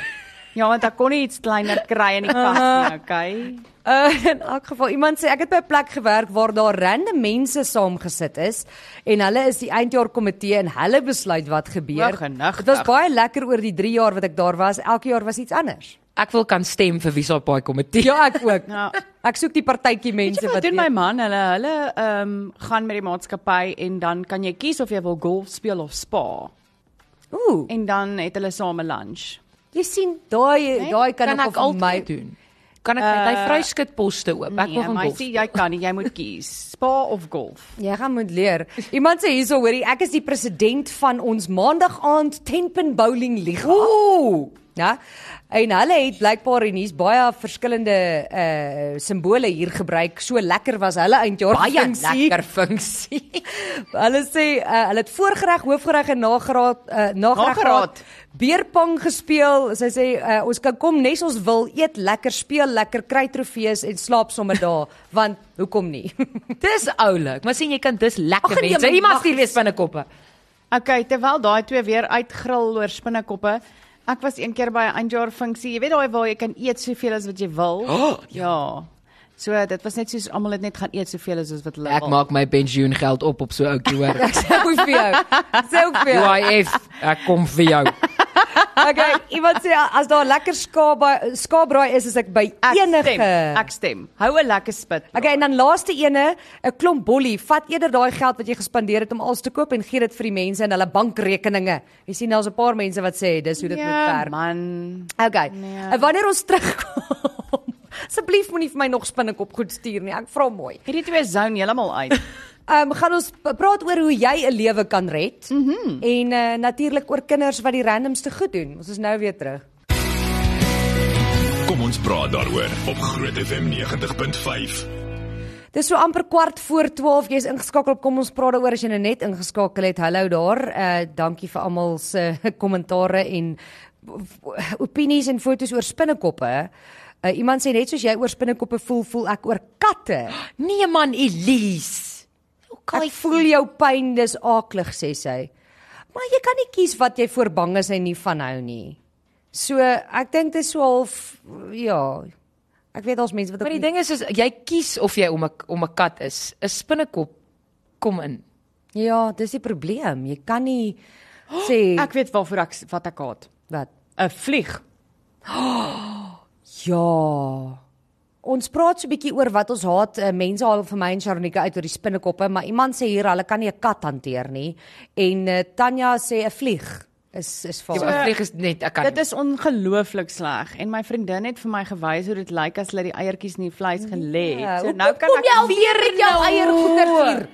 Ja, want ek kon nie iets kleiner kry in die kas nie, okay? Uh, in elk geval iemand sê ek het by 'n plek gewerk waar daar random mense saamgesit is en hulle is die eindjaar komitee en hulle besluit wat gebeur. Dit was baie lekker oor die 3 jaar wat ek daar was. Elke jaar was iets anders. Ek wil kan stem vir wie se op daai komitee. <laughs> Ja, ek ook. Ja. Ek soek die partytjie mense wat doen my man? Hulle hulle ehm um, gaan met die maatskappy en dan kan jy kies of jy wil golf speel of spa. Ooh, En dan het hulle saam 'n lunch. jy sien daai daai kan, kan ook ek al vir my doen. Kan ek uh, hy vryskut poste oop? Ek wil Nee, gaan maar golf. sien jy kan nie, jy moet kies. Spa of golf. <laughs> Jy gaan moet leer. Iemand sê hierso hoorie, ek is die president van ons maandag aand tenpin bowling liga. Ooh, ja. En hulle het blykbaar en hier's baie verskillende uh simbole hier gebruik. So lekker was hulle eindjaar baie funksie. lekker <laughs> funksie. Hulle sê uh, hulle het voorgereg, hoofgereg en nageraad uh, nagereg Nageraad. gehad. Beerpong gespeel. Sy sê uh, ons kan kom nes ons wil, eet lekker, speel lekker, kry trofees en slaap sommer daar, <laughs> want hoekom nie? <laughs> dis oulik. Maar sien jy kan dis lekker Ag, nee, mense. Iemand stuur weer spinnekoppe. Okay, terwyl daai twee weer uitgril oor spinnekoppe. Ek was een keer by 'n eindjaar funksie. Jy weet daai waar jy kan eet soveel as wat jy wil. <gasps> Oh, ja. So dit was net soos almal het net gaan eet soveel as wat hulle Ek wil. maak my pensioengeld op op so ouetjie <laughs> hoor. Sê ook vir jou. Sê ook vir jou. UIF, ek kom vir jou. <laughs> Okay, iemand sê as daar lekker skaapbraai skaapbraai is, is ek by Ek enige. stem. Ek stem. Hou 'n lekker spit. Okay, en dan laaste ene, 'n klomp bollie. Vat eerder daai geld wat jy gespandeer het om alles te koop en gee dit vir die mense in hulle bankrekeninge. Jy sien daar's 'n paar mense wat sê dis hoe dit moet ja, werk. man. Okay. Nee. Wanneer ons terugkom, <laughs> asseblief moenie vir my nog spinnekop goed stuur nie. Ek vra mooi. Hierdie twee zone heeltemal uit. <laughs> Ehm um, gaan ons praat oor hoe jy 'n lewe kan red. Mm. -hmm. En uh, natuurlik oor kinders wat die randomste goed doen. Ons is nou weer terug. Kom ons praat daaroor op Groot FM 90.5. Dis so amper kwart voor 12. Jy's ingeskakel op Kom ons praat daaroor as jy nou net ingeskakel het. Hallo daar. Uh dankie vir almal se <laughs> kommentare en opinies en foto's oor spinnekoppe. Uh iemand sê net soos jy oor spinnekoppe voel, voel ek oor katte. <gasps> Nee man, Elise. Ek voel jou pyn, dis aaklig sê sy. Maar jy kan nie kies wat jy voor bang is en nie van hou nie. So ek dink dit is so half ja. Ek weet daar's mense wat ook Maar die ding is is jy kies of jy om 'n om 'n kat is. 'n Spinnekop kom in. Ja, dis die probleem. Jy kan nie <gasps> sê Ek weet waarvoor ek wat ek haat. wat 'n Vlieg. <gasps> Ja. Ons praat so 'n bietjie oor wat ons haat. Uh, mense haal vir my en Sharonika uit oor die spinnekoppe, maar iemand sê hier hulle kan nie 'n kat hanteer nie. En uh, Tanya sê 'n vlieg is is Ja, vir maar vlieg is net ek kan. Dit is ongelooflik sleg en my vriendin het vir my gewys hoe dit lyk as hulle die eiertjies in die vleis gelê het. So nou kan ek met jou eiergoeder hier.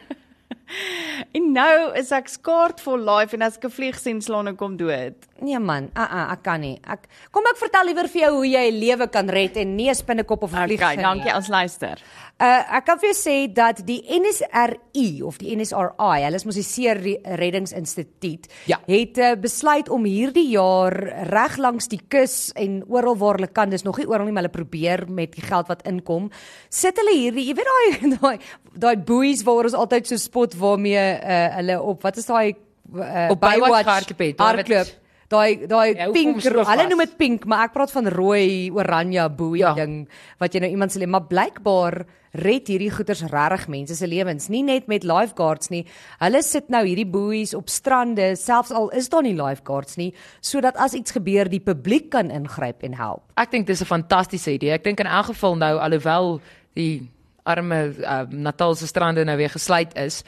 <laughs> En nou is ek skaart for life en as ek 'n vlieg sien slaan ek kom dood. Nee man, uh -uh, ek kan nie. Ek kom ek vertel liewer vir jou hoe jy 'n lewe kan red en nie 'n spinnekop of 'n vlieg Okay, nie. dankie as luister. Uh ek kan vir sê dat die NSRI of die NSRI, hulle is mos die See Re- Reddingsinstituut, Ja. het uh, besluit om hierdie jaar reg langs die kus en oral waar hulle kan, dis nog nie oral nie, maar hulle probeer met die geld wat inkom, sit hulle hierdie, jy weet daai <laughs> daai daai buoys waar ons altyd so spot waarmee uh, hulle op wat is daai uh, Op Baywatch gehardloop het, hardloop. Daai daai Ja, pink, hulle noem dit pink, maar ek praat van rooi, oranje boei Ja. ding wat jy nou iemand se lewe, maar blykbaar red hierdie goeters regtig mense se lewens, nie net met lifeguards nie. Hulle sit nou hierdie boeies op strande, selfs al is daar nie lifeguards nie, sodat as iets gebeur, die publiek kan ingryp en help. Ek dink dis 'n fantastiese idee. Ek dink in elk geval nou alhoewel die arme uh, Natalse strande nou weer gesluit is,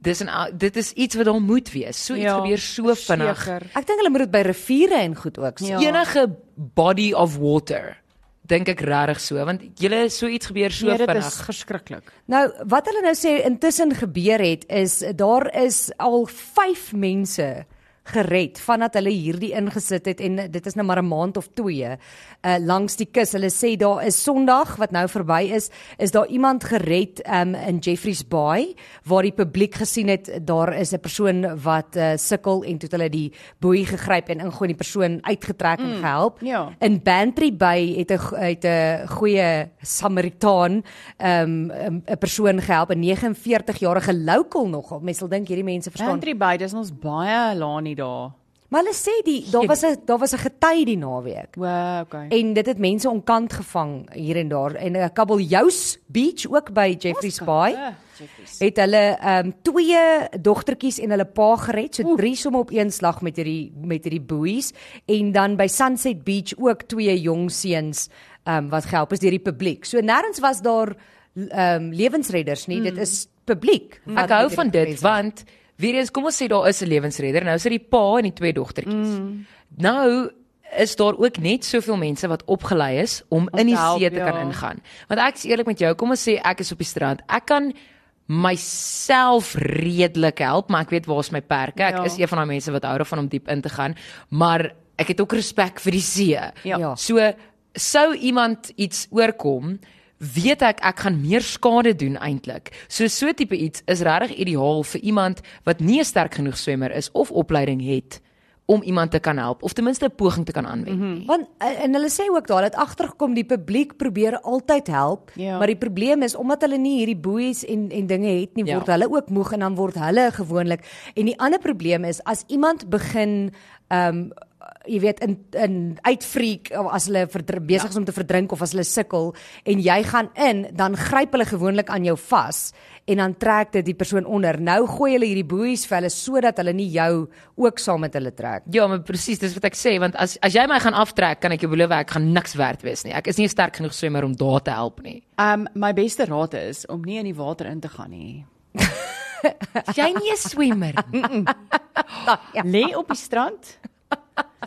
dis 'n dit is iets wat daar moet wees. So iets Ja, gebeur so vinnig. Ek dink hulle moet dit by riviere en goed ook sien. Ja. Enige body of water dink ek regtig so want julle so iets gebeur so Nee, dit vinnig. is verskriklik. Nou, wat hulle nou sê intussen gebeur het is daar is al 5 mense gered vandat hulle hierdie ingesit het en dit is nou maar 'n maand of 2 uh langs die kus. Hulle sê daar is Sondag wat nou verby is, is daar iemand gered um in Jeffreys Bay waar die publiek gesien het daar is 'n persoon wat uh sukkel en toe hulle die boei gegryp en ingooi die persoon uitgetrek en gehelp. ja. In Bantry Bay het 'n het 'n goeie Samaritaan um 'n 'n persoon gehelp, 'n 49-jarige local nogal. Mense sal dink hierdie mense verstaan. Country by, dis ons baie laanie daar. Maar hulle sê die daar was 'n daar was 'n gety die naweek. Wow, okay. En dit het mense onkant gevang hier en daar en 'n Kabeljous Beach ook by Jeffreys Bay Jeffries. het hulle ehm um, twee dogtertjies en hulle pa gered, so drie somme op een slag met hierdie met hierdie boeies en dan by Sunset Beach ook twee jong seuns ehm um, wat gehelp is deur die publiek. So nêrens was daar ehm um, lewensredders nie, dit is publiek. wat Ek hou van dit want weer eens kom ons sê daar is 'n lewensredder. Nou is dit die pa en die twee dogtertjies. Mm. Nou is daar ook net soveel mense wat opgelei is om, Om in die help, see te ja. kan ingaan. Want ek is eerlik met jou, kom ons sê ek is op die strand. Ek kan myself redelik help, maar ek weet waar's my perke. Ek Ja. is een van daai mense wat hou daarvan om diep in te gaan, maar ek het ook respek vir die see. Ja. Ja. So sou iemand iets oorkom, weet ek ek gaan meer skade doen eintlik. So so tipe iets is regtig ideaal vir iemand wat nie 'n sterk genoeg swemmer is of opleiding het om iemand te kan help of ten minste 'n poging te kan aanwend. Mm -hmm. Want eh, en hulle sê ook daar dat agtergekom die publiek probeer altyd help, Ja. maar die probleem is omdat hulle nie hierdie boeies en en dinge het nie, Ja. word hulle ook moeg en dan word hulle gewoonlik. En die ander probleem is as iemand begin ehm um, jy weet in in uitfreak of as hulle besig is om te verdrink of as hulle sukkel en jy gaan in, dan gryp hulle gewoonlik aan jou vas en dan trek dit die persoon onder. Nou gooi hulle hierdie boeies vir hulle sodat hulle nie jou ook saam met hulle trek. Ja, maar presies, dis wat ek sê want as as jy my gaan aftrek, kan ek jou beloof ek gaan niks werd wees nie. Ek is nie sterk genoeg swemmer om daar te help nie. Um my beste raad is om nie in die water in te gaan nie. Jy nie 'n swemmer nie. <laughs> Ja. Lê op die strand.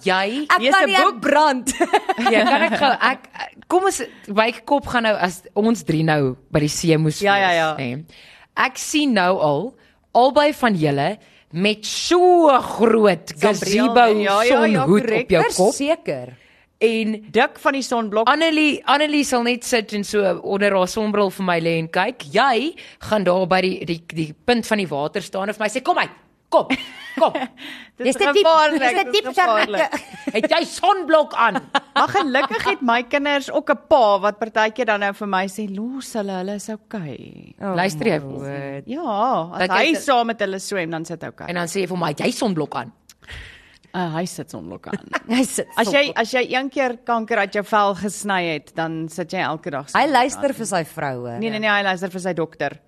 Jy kan 'n boek. brand. <laughs> Ja, kan ek gou ek kom ons my kop gaan nou as ons drie nou by die see moes Ja, ja, ja. nê. Ek sien nou al albei van julle met so groot gazebo Ja, ja, ja, sonhoed korrek. op jou kop Verseker. en Dik van die sonblok. Annelie Annelie sal net sit en so onder haar sonbril vir my lê en kyk. Jy gaan daar by die die die punt van die water staan en vir my sê kom uit. Kom. Kom. <laughs> Dis diep- gevaarlik, dis dit dis diep gevaarlik. <laughs> Het jy sonblok aan? <laughs> Maar gelukkig het my kinders ook 'n pa wat partykeer dan nou vir my sê los hulle, hulle is okay. Oh, Luister jy. Ja, as Dat hy dit- saam met hulle swem dan sit okay. En dan sê jy vir my, "Het jy sonblok aan. uh, hy sit sonblok aan. Hy sit. As jy as jy een keer kanker uit jou vel gesny het, dan sit jy elke dag hy luister aan. vir sy vroue. Nee nee nee, hy luister vir sy dokter.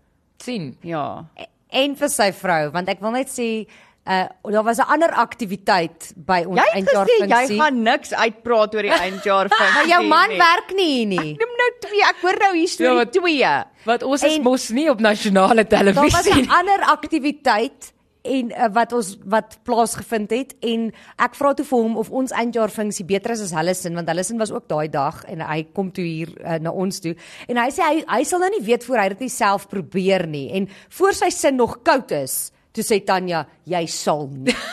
sien. Ja. En vir sy vrou, want ek wil net sê uh daar was 'n ander aktiwiteit by ons Jy het eindjaar gesê jy funksie. gaan niks uitpraat oor die <laughs> eindjaar van. Maar jou man werk nie hier nie. Noem nou twee. Ek hoor nou hier storie Ja, wat- twee. Want ons is En- mos nie op nasionale Daar was televisie 'n nie. ander aktiwiteit en uh, wat ons wat plaasgevind het en ek vra toe vir hom of ons eindjaar funksie beter is as hulle sin want hulle sin was ook daai dag en hy kom toe hier uh, na ons toe en hy sê hy hy sal nou nie weet voor hy dit nie self probeer nie en voor sy sin nog koud is toe sê Tanya jy sal nie <laughs>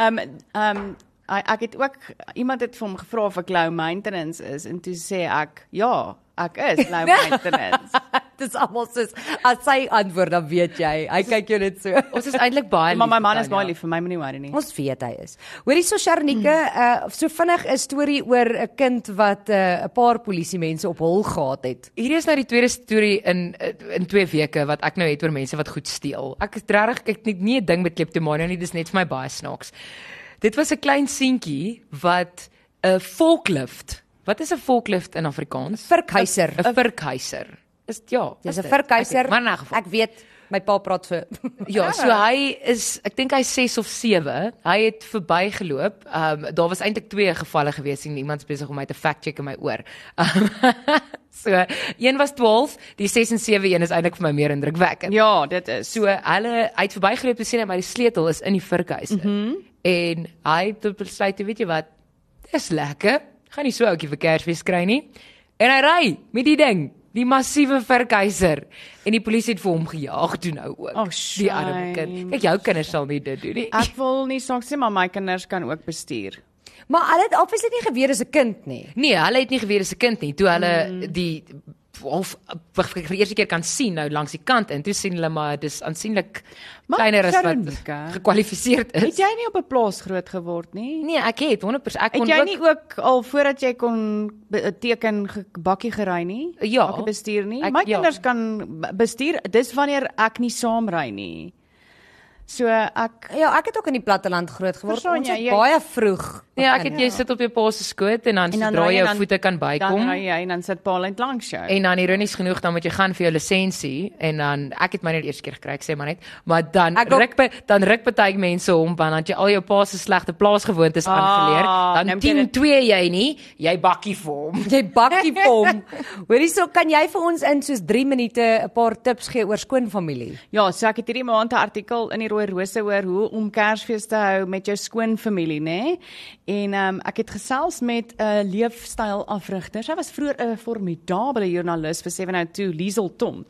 Ehm ehm I- ek het ook iemand het vir hom gevra of ek low maintenance is en toe sê ek ja, ek is low <laughs> maintenance. <laughs> dis almal soos as sy antwoord dan weet jy hy kyk jou net so <laughs> Ons is eintlik baie maar my lief man is baie lief vir my, moenie worry nie. Ons weet hy is. Hoorie so Sharnike, uh so vinnig 'n storie oor 'n kind wat 'n uh, paar polisie mense op hol gehad het. Hierdie is nou die tweede storie in in 2 weke wat ek nou het oor mense wat goed steel. Ek is regtig ek het nie 'n ding met kleptomanie nie, dis net vir my baie snaaks. Dit was 'n klein seentjie wat 'n forklift. Wat is 'n forklift in Afrikaans? Verkhuiser. 'n Verkhuiser. Is ja. Dis is 'n dit. verkhuiser. Ek weet, my pa praat vir <laughs> Ja, so hy is ek dink hy's 6 of 7. Hy het verbygeloop. Ehm um, daar was eintlik twee gevalle gewees en iemand besig om my te fact check in my oor. Um, <laughs> so een was 12, die 6 en 7 een is eintlik vir my meer indrukwekkend. Ja, dit is. So hulle hy het verbygeloop en sê net maar die sleutel is in die vurkhuis. Mm -hmm. En hy het besluit, weet jy wat? Dis lekker. Gaan nie so ouetjie vir Kersfees kry nie. En hy ry met die ding, die massiewe vurkhuiser. En die polisie het vir hom gejaag toe nou ook. Oh, die arme kind. Kyk, jou kinders sal nie dit doen nie. Ek wil nie saak sê maar my kinders kan ook bestuur. Maar hulle het obviously nie geweet as 'n kind nie. Nee, hulle het nie geweet dis 'n kind nie. Toe hulle mm. die of vir die eerste keer kan sien nou langs die kant in, toe sien hulle maar dis aansienlik kleiner as wat Veronica, gekwalifiseerd is. Het jy nie op 'n plaas groot geword nie? Nee, ek het 100% ek Het kon jy ook nie ook al voordat jy kon 'n teken ge- bakkie gery nie? Ja. Bakkie bestuur nie. Ek- My ja. kinders kan bestuur dis wanneer ek nie saam ry nie. So ek Ja, ek het ook in die platteland groot geword. Verstaan Ons jy, het jy- baie vroeg. Nee, ek het jy sit op jou pa se skoot en dan dan sodra ry jy jy jou dan- voete kan bykom dan ry jy en dan sit Paul net langs jou. en dan ironies genoeg dan moet jy gaan vir jou lisensie en dan ek het myne die eerste keer gekry, ek sê maar net, maar dan Ek ruk by dan ruk baie mense om want dan jy al jou pa se slegte plaasgewoontes Ah, aangeleer. nou Dan moet jy 10 dit- 2 jy nie, jy bakkie vir hom. Jy bakkie vir hom. <laughs> Hoorie so, kan jy vir ons in soos 3 minute 'n paar tips gee oor skoonfamilie? Ja, so ek het hierdie maand 'n artikel in die Rooi Rose oor hoe om Kersfees te hou met jou skoonfamilie, nê? En ehm um, ek het gesels met 'n leefstylafrigter. Sy was vroeër 'n formidable joernalis vir 702, Liesel Tom.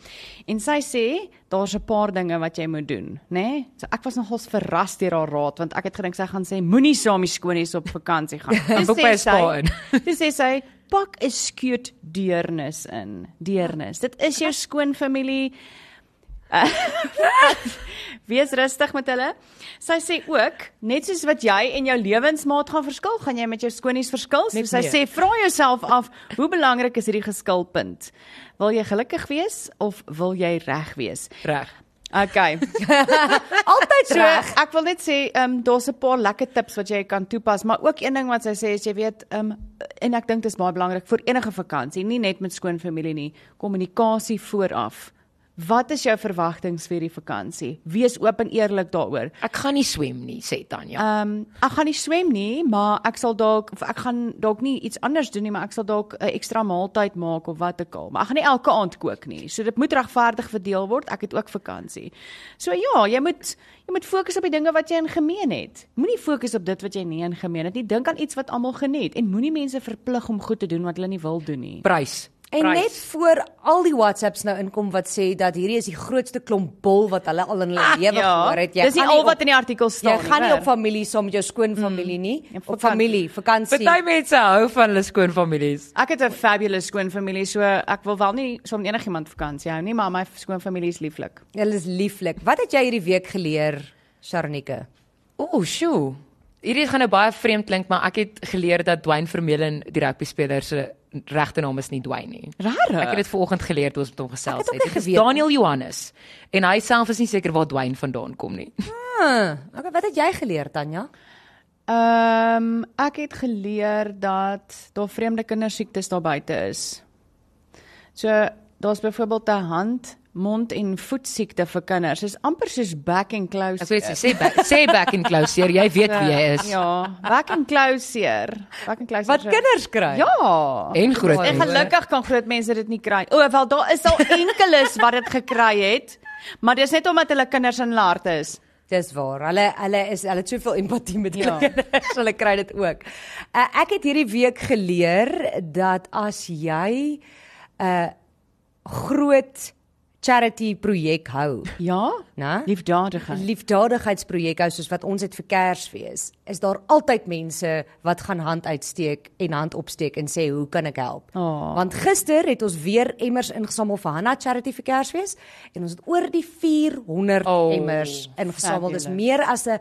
En sy sê daar's 'n paar dinge wat jy moet doen, nê? So ek was nogals verras deur haar raad want ek het gedink sy gaan sê moenie saam die skoonies op vakansie gaan. <laughs> Dis Boek by 'n spa in. <laughs> Dis sê sy pak 'n skut deernis in. Deernis. Dit is jou skoonfamilie. <laughs> Wees rustig met hulle. Sy sê ook, net soos wat jy en jou lewensmaat gaan verskil, gaan jy met jou skoonies verskil. So sy sê, vra jouself af, hoe belangrik is hierdie geskilpunt? Wil jy gelukkig wees of wil jy reg wees? Reg. Okay. <laughs> Altyd So reg. ek wil net sê, ehm um, daar's 'n paar lekker tips wat jy kan toepas, maar ook een ding wat sy sê is jy weet, ehm um, en ek dink dit is baie belangrik vir enige vakansie, nie net met skoonfamilie nie, kommunikasie vooraf. Wat is jou verwagtinge vir die vakansie? Wees oop en eerlik daaroor. Ek gaan nie swem nie, sê Tanya. Ehm um, ek gaan nie swem nie, maar ek sal dalk of ek gaan dalk nie iets anders doen nie, maar ek sal dalk 'n ekstra maaltyd maak of wat ook al. Maar ek gaan nie elke aand kook nie. So dit moet regverdig verdeel word. Ek het ook vakansie. So ja, jy moet jy moet fokus op die dinge wat jy in gemeen het. Moenie fokus op dit wat jy nie in gemeen het nie. Dink aan iets wat almal geniet en moenie mense verplig om goed te doen wat hulle nie wil doen nie. Prys. En Prys. net voor al die WhatsApps nou inkom wat sê dat hierdie is die grootste klomp bol wat hulle al in hulle lewe gehoor het. Ah, Dis nie al op- wat in die artikel Jy staan gaan nie op familie saam met jou skoonfamilie nie. en Op familie, vakansie. Party mense hou van hulle skoonfamilies. Ek het 'n fabulous skoonfamilie, so ek wil wel nie saam met enigiemand vakansie hou nie, maar my skoonfamilie is lieflik. Hulle is lieflik. Wat het jy hierdie week geleer, Sharnike? Ooh, sjoe. Hierdie gaan nou baie vreemd klink, maar ek het geleer dat Dwayne Vermeulen die rugby speler se regte naam is nie Dwayne nie. Rarig. Ek het dit vanoggend geleer toe ons met hom gesels het Dit is Daniel Johannes en hy self is nie seker waar Dwayne vandaan kom nie. Ah, okay, wat het jy geleer, Tanya? Ehm um, ek het geleer dat daar vreemde kindersiektes daar buite is. So daar's byvoorbeeld 'n hand, mond en voetsiekte vir kinders. Dis amper soos back and close. Ek weet sê sê back, sê back in close hier, jy weet wie jy is. Ja, back and close. Back and close. Wat kinders kry? Ja. En groot. En gelukkig kan groot mense dit nie kry. O, wel daar is al enkeles wat dit gekry het, maar dis net omdat hulle kinders in hulle harte is. Dis waar. Hulle hulle is hulle het soveel empatie met hulle Ja. kinders. Hulle kry dit ook. Uh, ek het hierdie week geleer dat as jy 'n uh, groot charity projek hou, Ja? né? Liefdadigheid. liefdadigheidsprojek hou soos wat ons het vir Kersfees, is daar altyd mense wat gaan hand uitsteek en hand opsteek en sê hoe kan ek help? Oh. Want gister het ons weer emmers ingesamel vir Hanna Charity vir Kersfees en ons het oor die 400 Oh, emmers ingesamel. Dis fabulous. meer as 'n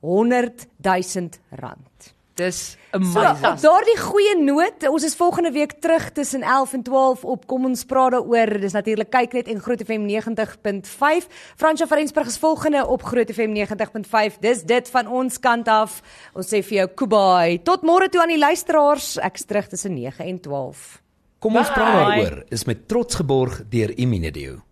100 000 rand. Dis So, amazing. op daardie goeie noot, ons is volgende week terug tussen 11 en 12 op Kom ons praat daaroor. Dis natuurlik kyk net en Groot FM 90.5. Fransja van Rensburg is volgende op Groot FM 90.5. Dis dit van ons kant af. Ons sê vir jou kubai. Tot môre toe aan die luisteraars. Ek's terug tussen 9 en 12. Kom ons praat Bye. daaroor is met trots geborg deur Imunedio.